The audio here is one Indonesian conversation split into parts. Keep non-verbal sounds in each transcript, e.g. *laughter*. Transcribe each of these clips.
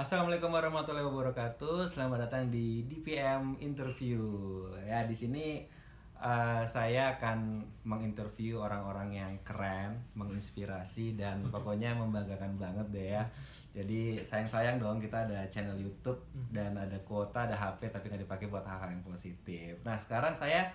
Assalamualaikum warahmatullahi wabarakatuh. Selamat datang di DPM Interview. Ya di sini uh, saya akan menginterview orang-orang yang keren, menginspirasi dan pokoknya membanggakan banget deh ya. Jadi sayang-sayang dong kita ada channel YouTube dan ada kuota, ada HP tapi nggak dipakai buat hal-hal yang positif. Nah sekarang saya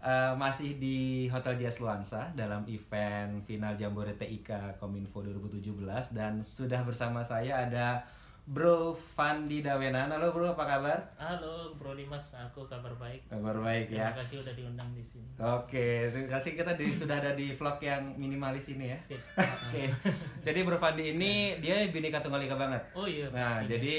uh, masih di Hotel Jazz Luansa dalam event final Jambore TIK Kominfo 2017 dan sudah bersama saya ada Bro Fandi Dawenan. Halo Bro, apa kabar? Halo Bro Dimas, aku kabar baik. Kabar baik ya. Terima kasih udah diundang di sini. Oke, terima kasih kita di, sudah ada di vlog yang minimalis ini ya. Sip. Oke. Jadi Bro Fandi ini dia bineka tunggal ika banget. Oh iya. Nah, pastinya. jadi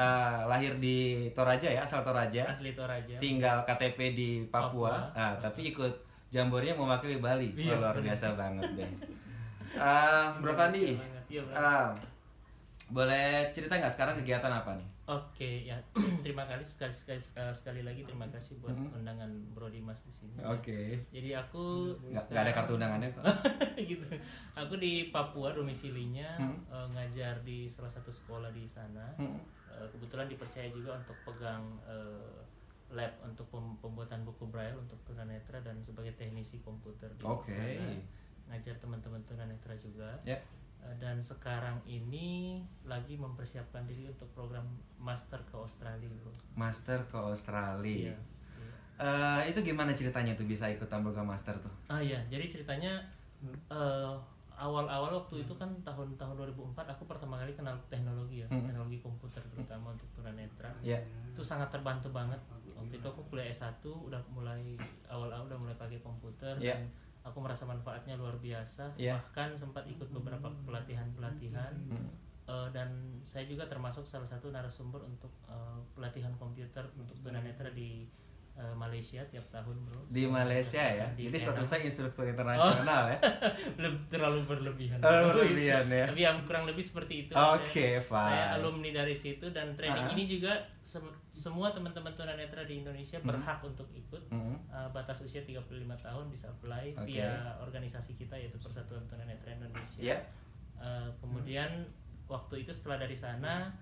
uh, lahir di Toraja ya, asal Toraja. asli Toraja. Tinggal KTP di Papua. Papua. Nah, tapi ikut jambornya mewakili Bali. Iya, luar biasa banget deh. Ah, Bro Fandi. Iya, Bro. Boleh cerita nggak sekarang kegiatan apa nih? Oke, ya. *clears throat* terima kasih sekali sekali sekali lagi terima kasih buat undangan Bro Dimas di sini. Oke. Jadi aku Nggak, nggak ada kartu undangannya kok. *laughs* gitu. Aku di Papua domisilinya Hmm. eh, ngajar di salah satu sekolah di sana. Hmm. Eh, kebetulan dipercaya juga untuk pegang eh, lab untuk pem- pembuatan buku braille untuk tunanetra dan sebagai teknisi komputer di Oke. sana. Ngajar teman-teman tunanetra juga. Ya. Eh, dan sekarang ini lagi mempersiapkan diri untuk program master ke Australia, bro. Master ke Australia. Iya. Eh, itu gimana ceritanya tuh bisa ikut program master tuh? Ah iya, jadi ceritanya eh, awal-awal waktu itu kan tahun-tahun 2004 aku pertama kali kenal teknologi ya, Hmm. teknologi komputer terutama untuk tunanetra. Ya. Itu sangat terbantu banget. Waktu itu aku kuliah S1 udah mulai awal-awal udah mulai pakai komputer Iya. dan aku merasa manfaatnya luar biasa. Iya. Bahkan sempat ikut beberapa pelatihan-pelatihan. Hmm. Eh, dan saya juga termasuk salah satu narasumber untuk eh, pelatihan komputer untuk tunanetra di eh, Malaysia tiap tahun bro Di Malaysia ya. Di Jadi statusnya instruktur internasional ya. *laughs* Leb- terlalu berlebihan Terlalu Bro, berlebihan ya. tapi yang kurang lebih seperti itu Oke, saya, saya fine. alumni dari situ dan training Ah. ini juga sem- semua teman-teman tunanetra di Indonesia berhak untuk ikut Hmm. Uh, batas usia 35 tahun bisa apply Oke. via organisasi kita yaitu Persatuan Tunanetra Indonesia. Iya. Uh, kemudian waktu itu setelah dari sana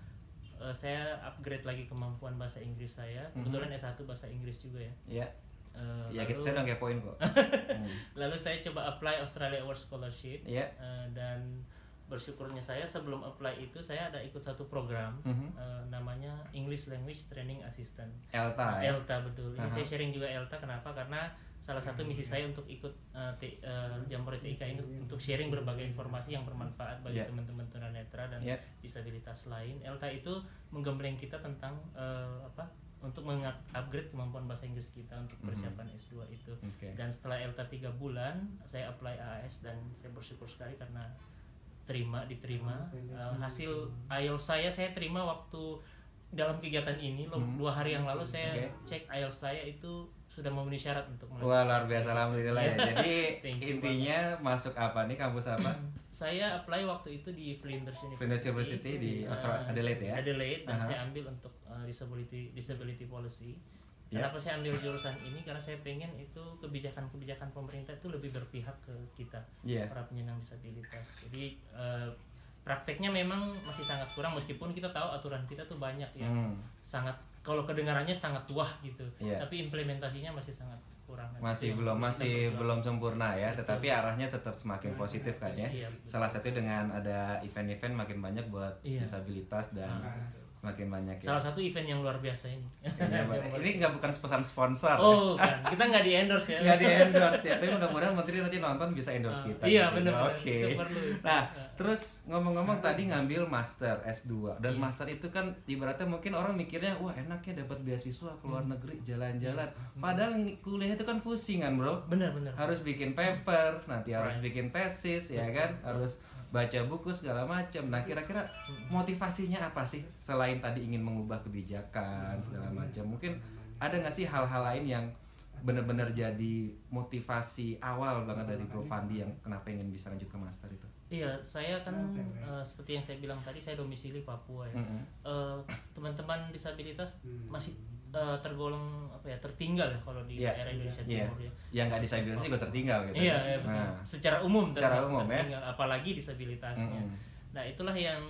uh, saya upgrade lagi kemampuan bahasa Inggris saya. Mhm. Kebetulan S1 bahasa Inggris juga ya. Ya. Uh, Ya, lalu, kita saya udah kepoin kok. *laughs* Hmm. lalu saya coba apply Australia Award Scholarship Iya. uh, dan bersyukurnya saya sebelum apply itu saya ada ikut satu program Mhm. uh, namanya English Language Training Assistant. Elta ya. Elta betul. Ini Aha. saya sharing juga Elta kenapa? Karena salah satu misi saya untuk ikut uh, T- uh, Jambore TIK ini untuk sharing berbagai informasi yang bermanfaat bagi Yeah. teman-teman tunanetra dan Yeah. disabilitas lain. Elta itu menggembleng kita tentang uh, apa? Untuk mengupgrade kemampuan bahasa Inggris kita untuk Mhm. persiapan S2 itu. Oke. Dan setelah Elta tiga bulan, saya apply AAS dan saya bersyukur sekali karena terima diterima Uh, hasil IELTS saya saya terima waktu dalam kegiatan ini loh Hmm. dua hari yang lalu saya Oke. cek IELTS saya itu sudah memenuhi syarat untuk melanjutkan. Wah luar biasa alhamdulillah ya. *laughs* Jadi intinya masuk apa nih kampus apa? *clears throat* saya apply waktu itu di Flinders University, Flinders University di Uh, Australia, Adelaide ya? Adelaide dan Aha. saya ambil untuk uh, disability disability policy Ya. Kenapa saya ambil jurusan ini? Karena saya pengen itu kebijakan-kebijakan pemerintah itu lebih berpihak ke kita Iya. para penyandang disabilitas. Jadi eh, prakteknya memang masih sangat kurang meskipun kita tahu aturan kita tuh banyak ya. Hmm. Sangat kalau kedengarannya sangat wah gitu. Iya. Tapi implementasinya masih sangat kurang. Nah, Masih belum masih belum sempurna ya, tetapi arahnya tetap semakin positif kan ya. Siap, betul. Salah satu dengan ada event-event makin banyak buat Iya. disabilitas dan semakin banyak ya. Salah satu event yang luar biasa ini. Iya, *laughs* ini nggak bukan pesan sponsor. ya. oh, kita nggak di endorse ya. nggak di *laughs* endorse ya, tapi mudah-mudahan menteri nanti nonton bisa endorse kita. di Iya, benar. Oke. Perlu. Nah, terus ngomong-ngomong tadi ngambil master S2 dan Iya. master itu kan ibaratnya mungkin orang mikirnya wah enak ya dapat beasiswa ke Hmm. luar negeri jalan-jalan. Padahal ng- kuliah itu kan pusing kan, Bro. Benar, benar. Harus bikin paper, nanti harus Right. bikin tesis ya kan, harus baca buku segala macam. Nah, kira-kira motivasinya apa sih selain tadi ingin mengubah kebijakan segala macam? Mungkin ada nggak sih hal-hal lain yang benar-benar jadi motivasi awal banget dari Bro Fandi yang kenapa ingin bisa lanjut ke master itu? Iya, saya kan eh, seperti yang saya bilang tadi, saya domisili Papua ya. Mm-mm. Eh, teman-teman disabilitas masih eh, tergolong apa ya tertinggal ya kalau di Iya. daerah Indonesia Iya. Timur ya. Yang nggak disabilitas juga tertinggal gitu. Iya, iya betul. Nah, Secara umum Secara umum, ya. tertinggal, apalagi disabilitasnya. Mm-mm. Nah, itulah yang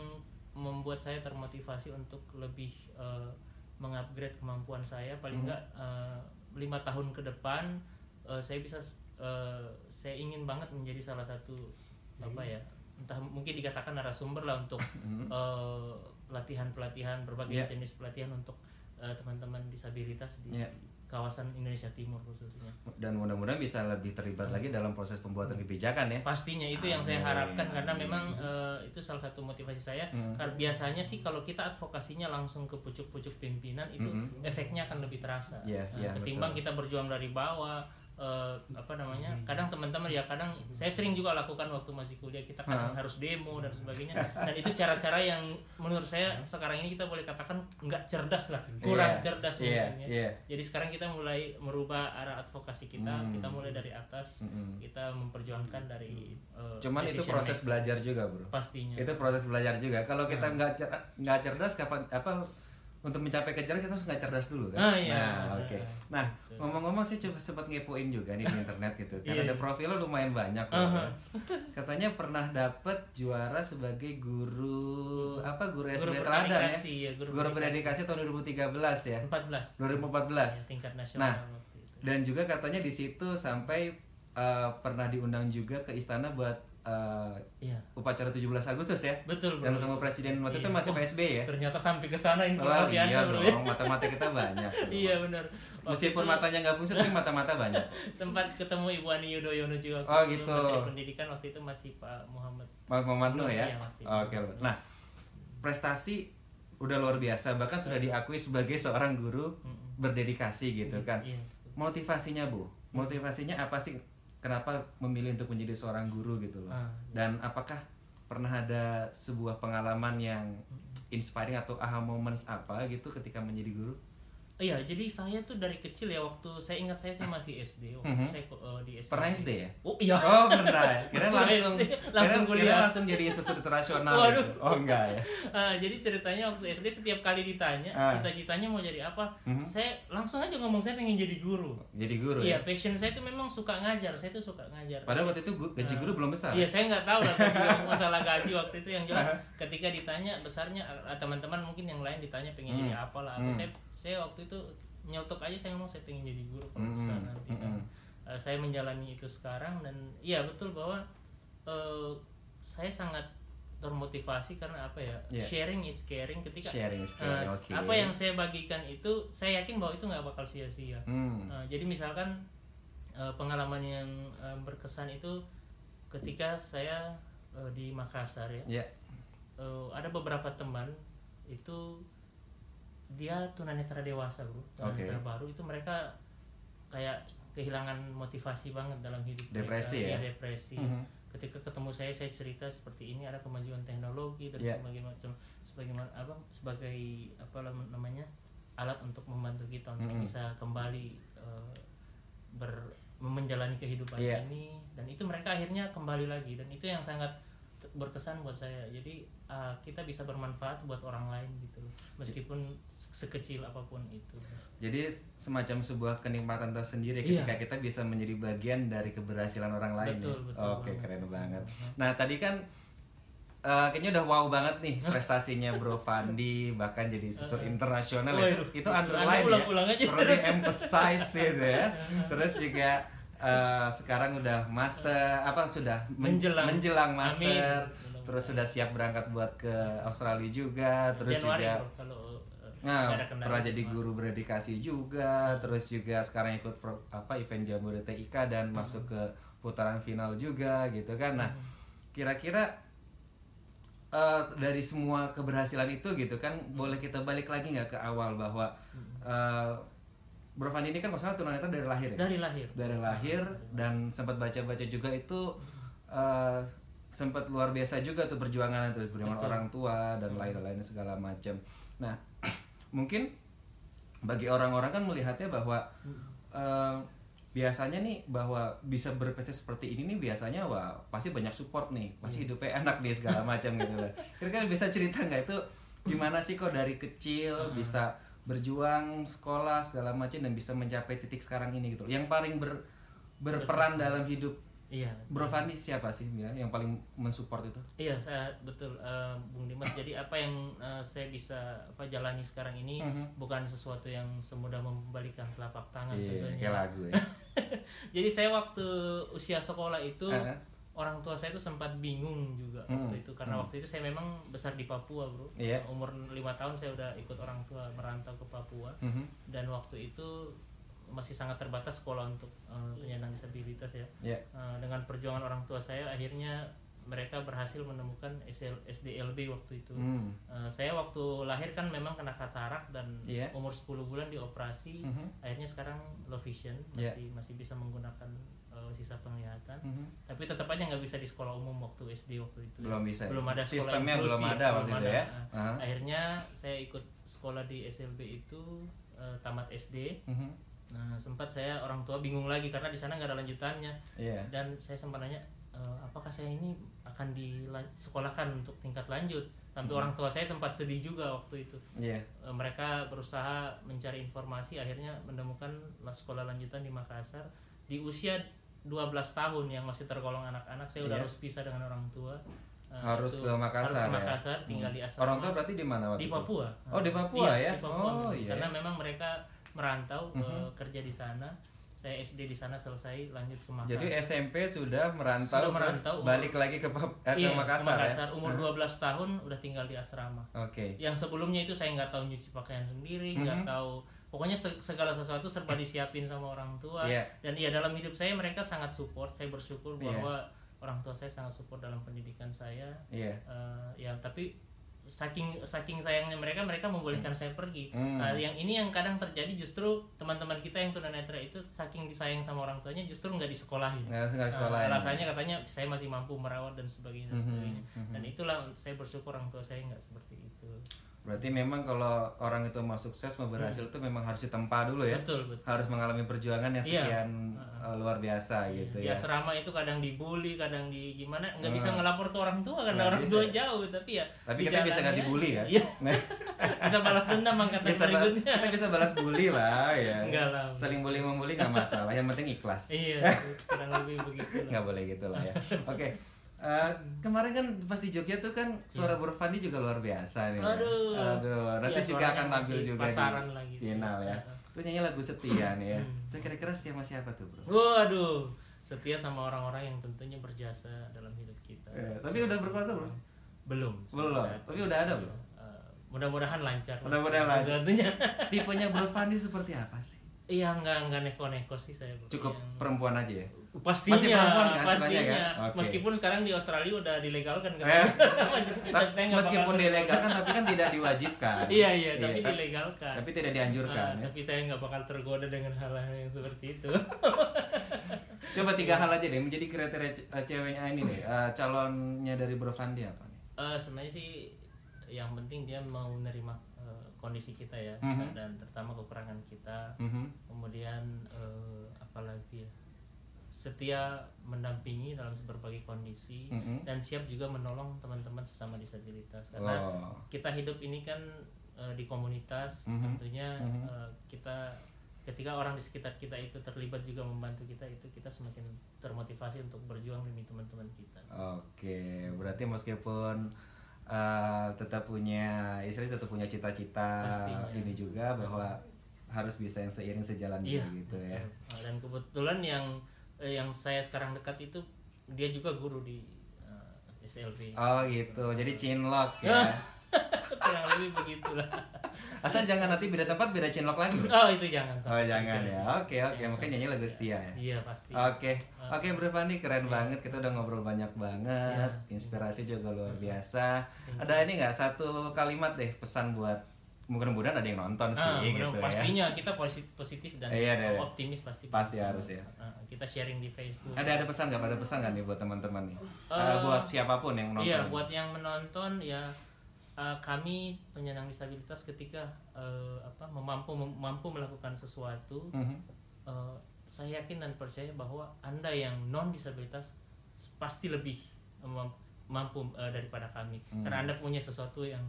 membuat saya termotivasi untuk lebih eh, mengupgrade kemampuan saya paling enggak eh, lima tahun ke depan eh, saya bisa eh, saya ingin banget menjadi salah satu apa ya entah mungkin dikatakan narasumber lah untuk Mhm. eh, pelatihan-pelatihan berbagai Iya. jenis pelatihan untuk eh, teman-teman disabilitas di Iya. kawasan Indonesia Timur khususnya. dan mudah-mudahan bisa lebih terlibat lagi dalam proses pembuatan kebijakan ya Pastinya itu yang saya Amin, harapkan karena amin. memang eh, itu salah satu motivasi saya. Hmm. Karena biasanya sih kalau kita advokasinya langsung ke pucuk-pucuk pimpinan itu Mhm. efeknya akan lebih terasa. Iya, Eh, iya, ketimbang betul. kita berjuang dari bawah eh, apa namanya? Kadang teman-teman ya kadang saya sering juga lakukan waktu masih kuliah kita kadang Ha. harus demo dan sebagainya. *laughs* Dan itu cara-cara yang menurut saya sekarang ini kita boleh katakan nggak cerdas lah, kurang Iya, cerdas iya, mungkin ya. iya. Jadi sekarang kita mulai merubah arah advokasi kita, Hmm. kita mulai dari atas, Mm-mm. kita memperjuangkan dari uh, cuman itu proses making. belajar juga bro pastinya. itu proses belajar juga kalau kita Hmm. nggak cer- nggak cerdas kapan apa untuk mencapai kejar kita harus nggak cerdas dulu Ah, kan iya, nah oke. Nah ngomong-ngomong sih coba sempat ngepoin juga nih di internet gitu. *laughs* Iya, karena ada iya. profilnya lumayan banyak loh, ya. katanya pernah dapet juara sebagai guru apa guru SD teladan ya? ya, guru guru berdedikasi tahun 2013 ya? 14 2014 ya, tingkat nasional Nah, waktu itu. dan juga katanya di situ sampai uh, pernah diundang juga ke istana buat uh, Iya, upacara 17 Agustus ya betul dan bro. ketemu presiden waktu itu Iya. masih Oh, PSB ya Ternyata sampai ke sana oh informasi iya Anda, bro. ya. mata-mata kita banyak *laughs* bro. Iya benar. Meskipun itu matanya nggak fungsi tapi mata-mata banyak *laughs* sempat ketemu Ibu Ani Yudhoyono juga Oh, itu, gitu. Menteri Pendidikan waktu itu masih Pak Muhammad. Mas Muhammad Nur ya Iya, masih. oke nah prestasi udah luar biasa bahkan sudah diakui sebagai seorang guru berdedikasi gitu kan Iya. motivasinya bu motivasinya apa sih kenapa memilih untuk menjadi seorang guru gitu loh. Ah, dan apakah pernah ada sebuah pengalaman yang inspiring atau aha moments apa gitu ketika menjadi guru Iya, jadi saya tuh dari kecil ya waktu saya ingat saya saya masih SD waktu Mhm. saya eh, di SD. pernah SD ya Oh iya. oh pernah *laughs* ya kira langsung langsung kira- kira kuliah. langsung jadi *laughs* susu internasional Waduh. gitu. oh enggak ya *laughs* Ah, jadi ceritanya waktu SD setiap kali ditanya Ah. cita-citanya mau jadi apa, Mhm. saya langsung aja ngomong saya pengen jadi guru. jadi guru Iya, ya passion saya itu memang suka ngajar. Saya tuh suka ngajar. padahal waktu itu gaji guru belum besar Iya, saya nggak tahu lah masalah gaji waktu itu yang jelas ketika ditanya besarnya teman-teman mungkin yang lain ditanya pengen Hmm. jadi apa lah. apa. Hmm. Saya saya waktu itu nyeletuk aja saya ngomong saya pengen jadi guru kalau Hmm, bisa nanti. hmm, Dan, hmm. eh, saya menjalani itu sekarang dan iya betul bahwa eh, saya sangat termotivasi karena apa ya? Iya. Sharing is caring ketika sharing is caring eh, oke apa yang saya bagikan itu saya yakin bahwa itu nggak bakal sia-sia. hmm. Nah, jadi misalkan eh, pengalaman yang eh, berkesan itu ketika saya eh, di Makassar ya, ya eh, ada beberapa teman itu dia tunanetra dewasa bro, tunanetra Oke. baru itu mereka kayak kehilangan motivasi banget dalam hidup Depresi mereka. ya? Iya, depresi. Mhm. Ketika ketemu saya saya cerita seperti ini ada kemajuan teknologi dan Iya. sebagai macam sebagai apa sebagai apa namanya alat untuk membantu kita untuk Mhm. bisa kembali eh, ber menjalani kehidupan Iya. ini dan itu mereka akhirnya kembali lagi dan itu yang sangat berkesan buat saya jadi ah, kita bisa bermanfaat buat orang lain gitu loh meskipun se- sekecil apa pun itu Jadi semacam sebuah kenikmatan tersendiri Iya. ketika kita bisa menjadi bagian dari keberhasilan orang lain. Betul, ya? betul Oke, banget. keren banget. Nah, tadi kan eh, kayaknya udah wow banget nih prestasinya Bro Fandi bahkan jadi susur internasional itu Waduh, itu Anda underline ya. ulang-ulang aja. Perlu di emphasize gitu ya. *laughs* Terus juga eh, sekarang udah master apa sudah men- Menjelang. menjelang Amin. master. Mudah-mudahan. Terus sudah siap berangkat buat ke Australia juga, terus Januari juga kalau eh, Nah, pernah jadi guru berdedikasi juga, terus juga sekarang ikut pro- apa event Jambore TIK dan masuk ke putaran final juga gitu kan. Nah, kira-kira eh, dari semua keberhasilan itu gitu kan, boleh kita balik lagi nggak ke awal bahwa eh Bro Fandi ini kan masalah tunanetra dari lahir ya? dari lahir dari lahir dan sempat baca-baca juga itu eh, sempat luar biasa juga tuh perjuangan itu perjuangan Betul. orang tua dan lain-lain segala macam. Nah, *clears throat* mungkin bagi orang-orang kan melihatnya bahwa eh, biasanya nih bahwa bisa berprestasi seperti ini nih biasanya wah pasti banyak support nih, pasti hidupnya enak nih segala macam gitu lah. *laughs* Kira-kira bisa cerita nggak itu gimana sih kok dari kecil bisa berjuang sekolah segala macam dan bisa mencapai titik sekarang ini gitu. Yang paling ber- berperan dalam hidup Iya. Bro Fandi siapa sih ya yang paling mensupport itu? Iya, saya betul eh, Bung Dimas. Jadi apa yang eh, saya bisa apa jalani sekarang ini Mhm. bukan sesuatu yang semudah membalikan telapak tangan Iya, tentunya. kayak lagu ya. *laughs* Jadi saya waktu usia sekolah itu Heeh. Orang tua saya itu sempat bingung juga Hmm, waktu itu karena waktu itu saya memang besar di Papua, Bro. Iya. Umur lima tahun saya udah ikut orang tua merantau ke Papua Mhm. dan waktu itu masih sangat terbatas sekolah untuk eh, penyandang disabilitas ya. Iya. Eh, dengan perjuangan orang tua saya akhirnya mereka berhasil menemukan SL, SDLB waktu itu. Hmm. Eh, saya waktu lahir kan memang kena katarak dan Iya. umur 10 bulan dioperasi. Mhm. Akhirnya sekarang low vision Iya. masih masih bisa menggunakan eh, sisa penglihatan. Mhm. Tapi tetap aja nggak bisa di sekolah umum waktu SD waktu itu. Belum bisa. ya? Belum ada sekolah Sistemnya belum inklusi, ada waktu belum itu ada. ya. Nah, Aha. Akhirnya saya ikut sekolah di SLB itu eh, tamat SD. Mhm. Nah, sempat saya orang tua bingung lagi karena di sana nggak ada lanjutannya Iya. dan saya sempat nanya "E, apakah saya ini akan disekolahkan untuk tingkat lanjut sampai orang tua saya sempat sedih juga waktu itu Iya. E, mereka berusaha mencari informasi akhirnya menemukan la- sekolah lanjutan di Makassar di usia 12 tahun yang masih tergolong anak-anak saya udah Iya. harus pisah dengan orang tua E, Harus itu ke Makassar harus ke ya? Makassar tinggal Hmm. di asrama Orang tua berarti di mana waktu di itu? Papua Oh, di Papua ya? Iya, di Papua. Oh, iya. karena memang mereka merantau Mhm. eh, kerja di sana saya SD di sana selesai lanjut ke Makassar Jadi SMP sudah merantau, Sudah ke- merantau, balik lagi ke, eh, ke Iya, Makassar, ya? umur 12 tahun udah tinggal di asrama. Oke. Yang sebelumnya itu saya nggak tahu nyuci pakaian sendiri, nggak Mhm. tahu pokoknya se- segala sesuatu serba disiapin sama orang tua. Iya. Dan ya dalam hidup saya mereka sangat support. Saya bersyukur Iya. bahwa orang tua saya sangat support dalam pendidikan saya. Iya. Eh, ya tapi saking saking sayangnya mereka mereka membolehkan saya pergi. Hmm. Nah, yang ini yang kadang terjadi justru teman-teman kita yang tunanetra itu saking disayang sama orang tuanya justru nggak disekolahin. Nah, sekolah ya? alasannya katanya saya masih mampu merawat dan sebagainya dan Mhm, sebagainya. mhm. Dan itulah saya bersyukur orang tua saya nggak seperti itu. Berarti memang kalau orang itu mau sukses mau berhasil itu memang harus ditempa dulu ya. Hmm. Betul betul. Harus mengalami perjuangan yang Iya. sekian eh, luar biasa gitu Di ya. asrama itu kadang dibully, kadang di gimana nggak bisa Hmm. ngelapor ke orang tua karena orang bisa. tua jauh tapi ya. Tapi kita bisa ganti bully kan? Iya. bisa balas dendam angkatan bisa berikutnya. kita bisa balas bully lah *laughs* ya. Enggak lah. Saling bully membully nggak masalah. Yang penting ikhlas. iya, kurang lebih *laughs* begitu. lah. nggak boleh gitu lah ya. *laughs* Oke. Eh, kemarin kan pas di Jogja tuh kan suara Bro Fandi juga luar biasa nih. ya. Aduh. Aduh, nanti Iya, juga akan tampil juga pasaran di lah gitu. final ya. Terus nyanyi lagu setia nih ya. Hmm. Itu kira-kira setia sama siapa tuh, Bro? Waduh, setia sama orang-orang yang tentunya berjasa dalam hidup kita. Eh, tapi udah berkeluarga belum? Belum. Belum. Tapi udah ada belum? Eh, mudah-mudahan lancar. Mudah-mudahan lancar. sesuatunya. Tipenya Bro Fandi seperti apa sih? Iya, nggak nggak neko-neko sih saya. Cukup Yang- perempuan aja ya? Pastinya Masih perempuan kan sukanya pastinya kan? Oke. meskipun sekarang di Australia udah dilegalkan kan Eh. *laughs* Meskipun dilegalkan tapi kan tidak diwajibkan. *laughs* iya iya tapi kan? dilegalkan Tapi tidak dianjurkan Ah, ya. tapi saya nggak bakal tergoda dengan hal-hal yang seperti itu *laughs* Coba tiga hal aja deh menjadi kriteria eh, ceweknya ini deh. eh, calonnya dari Bro Fandi apa nih? Eh, sebenarnya sih yang penting dia mau menerima eh, kondisi kita ya Mhm. dan terutama kekurangan kita Mhm. kemudian eh, apalagi ya setia mendampingi dalam berbagai kondisi Mhm. dan siap juga menolong teman-teman sesama disabilitas karena Oh. kita hidup ini kan eh, di komunitas Mhm. tentunya Mhm. eh, kita ketika orang di sekitar kita itu terlibat juga membantu kita itu kita semakin termotivasi untuk berjuang demi teman-teman kita Oke, berarti meskipun eh, tetap punya istri tetap punya cita-cita ini juga bahwa harus bisa yang seiring sejalan iya gitu ya. betul. Nah, dan kebetulan yang eh, yang saya sekarang dekat itu dia juga guru di eh, SLB Oh gitu, jadi chinlock ya. *laughs* kurang lebih begitulah *laughs* Asal jangan nanti beda tempat beda chinlock lagi. Oh itu jangan Oh jangan ya. Oke oke, mungkin nyanyi lagu setia ya. iya pasti Oke, oke Bro Fandi keren banget. Kita udah ngobrol banyak banget. Iya. Inspirasi juga luar biasa. Ada ini nggak satu kalimat deh pesan buat mudah-mudahan ada yang nonton sih Ah, gitu benar, ya. pastinya kita positif, positif dan Iya, iya, iya. optimis pasti Pasti harus ya. Ah, kita sharing di Facebook Ada ada pesan nggak? Ada pesan nggak nih buat teman-teman nih? Eh, Eh, buat siapa pun yang nonton. Iya, buat yang menonton ya eh, kami penyandang disabilitas ketika eh, apa mampu mampu melakukan sesuatu, Mhm. eh, saya yakin dan percaya bahwa anda yang non disabilitas pasti lebih mampu, mampu, eh, daripada kami, Hmm. karena anda punya sesuatu yang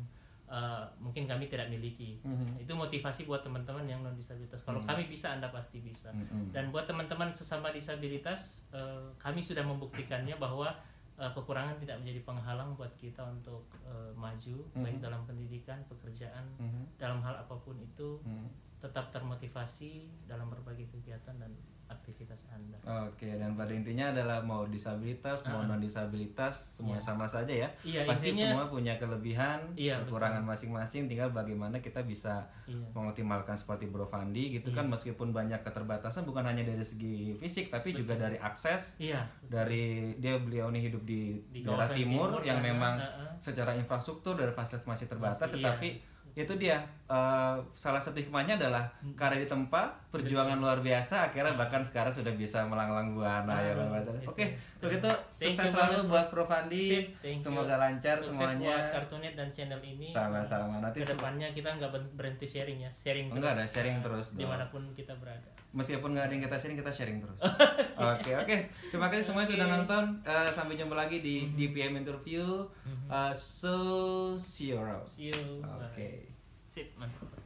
uh, mungkin kami tidak miliki. Mhm. Itu motivasi buat teman-teman yang non disabilitas. Kalau kami bisa, anda pasti bisa. Mhm. Dan buat teman-teman sesama disabilitas, uh, kami sudah membuktikannya bahwa uh, kekurangan tidak menjadi penghalang buat kita untuk uh, maju, baik dalam pendidikan, pekerjaan, Mhm. dalam hal apa pun itu, Mhm. Tetap termotivasi dalam berbagai kegiatan dan aktivitas anda. Oke, dan pada intinya adalah mau disabilitas, mau non disabilitas, semua sama saja ya. Ah. Iya, Pasti intinya- semua punya kelebihan, Iya, kekurangan masing-masing. Tinggal bagaimana kita bisa Iya. mengoptimalkan seperti Bro Fandi gitu kan, meskipun banyak keterbatasan, bukan hanya dari segi fisik, tapi juga dari akses, Iya, dari dia beliau ini hidup di, Di daerah timur, timur, yang karena, memang uh-uh. secara infrastruktur dari fasilitas masih terbatas, Masih, tetapi itu dia eh, salah satu hikmahnya adalah Hmm. karya di tempat perjuangan luar biasa akhirnya bahkan sekarang sudah bisa melanglang buana ya Bang. Oke, kalau gitu Thank sukses you selalu buat Prof Andi. Semoga lancar Sukses semuanya. buat Kartunet dan channel ini. Sama-sama. Nanti Ke depannya kita nggak ber- berhenti sharing ya, sharing terus. Enggak ada sharing uh, terus dong. Di mana pun kita berada. Meskipun nggak ada yang kita sharing kita sharing terus. *laughs* Oke oke. Terima kasih semuanya sudah nonton. Eh, sampai jumpa lagi di Mhm. di PM interview. Eh, so see you around. See you. Oke. Bye. Sip, mantap.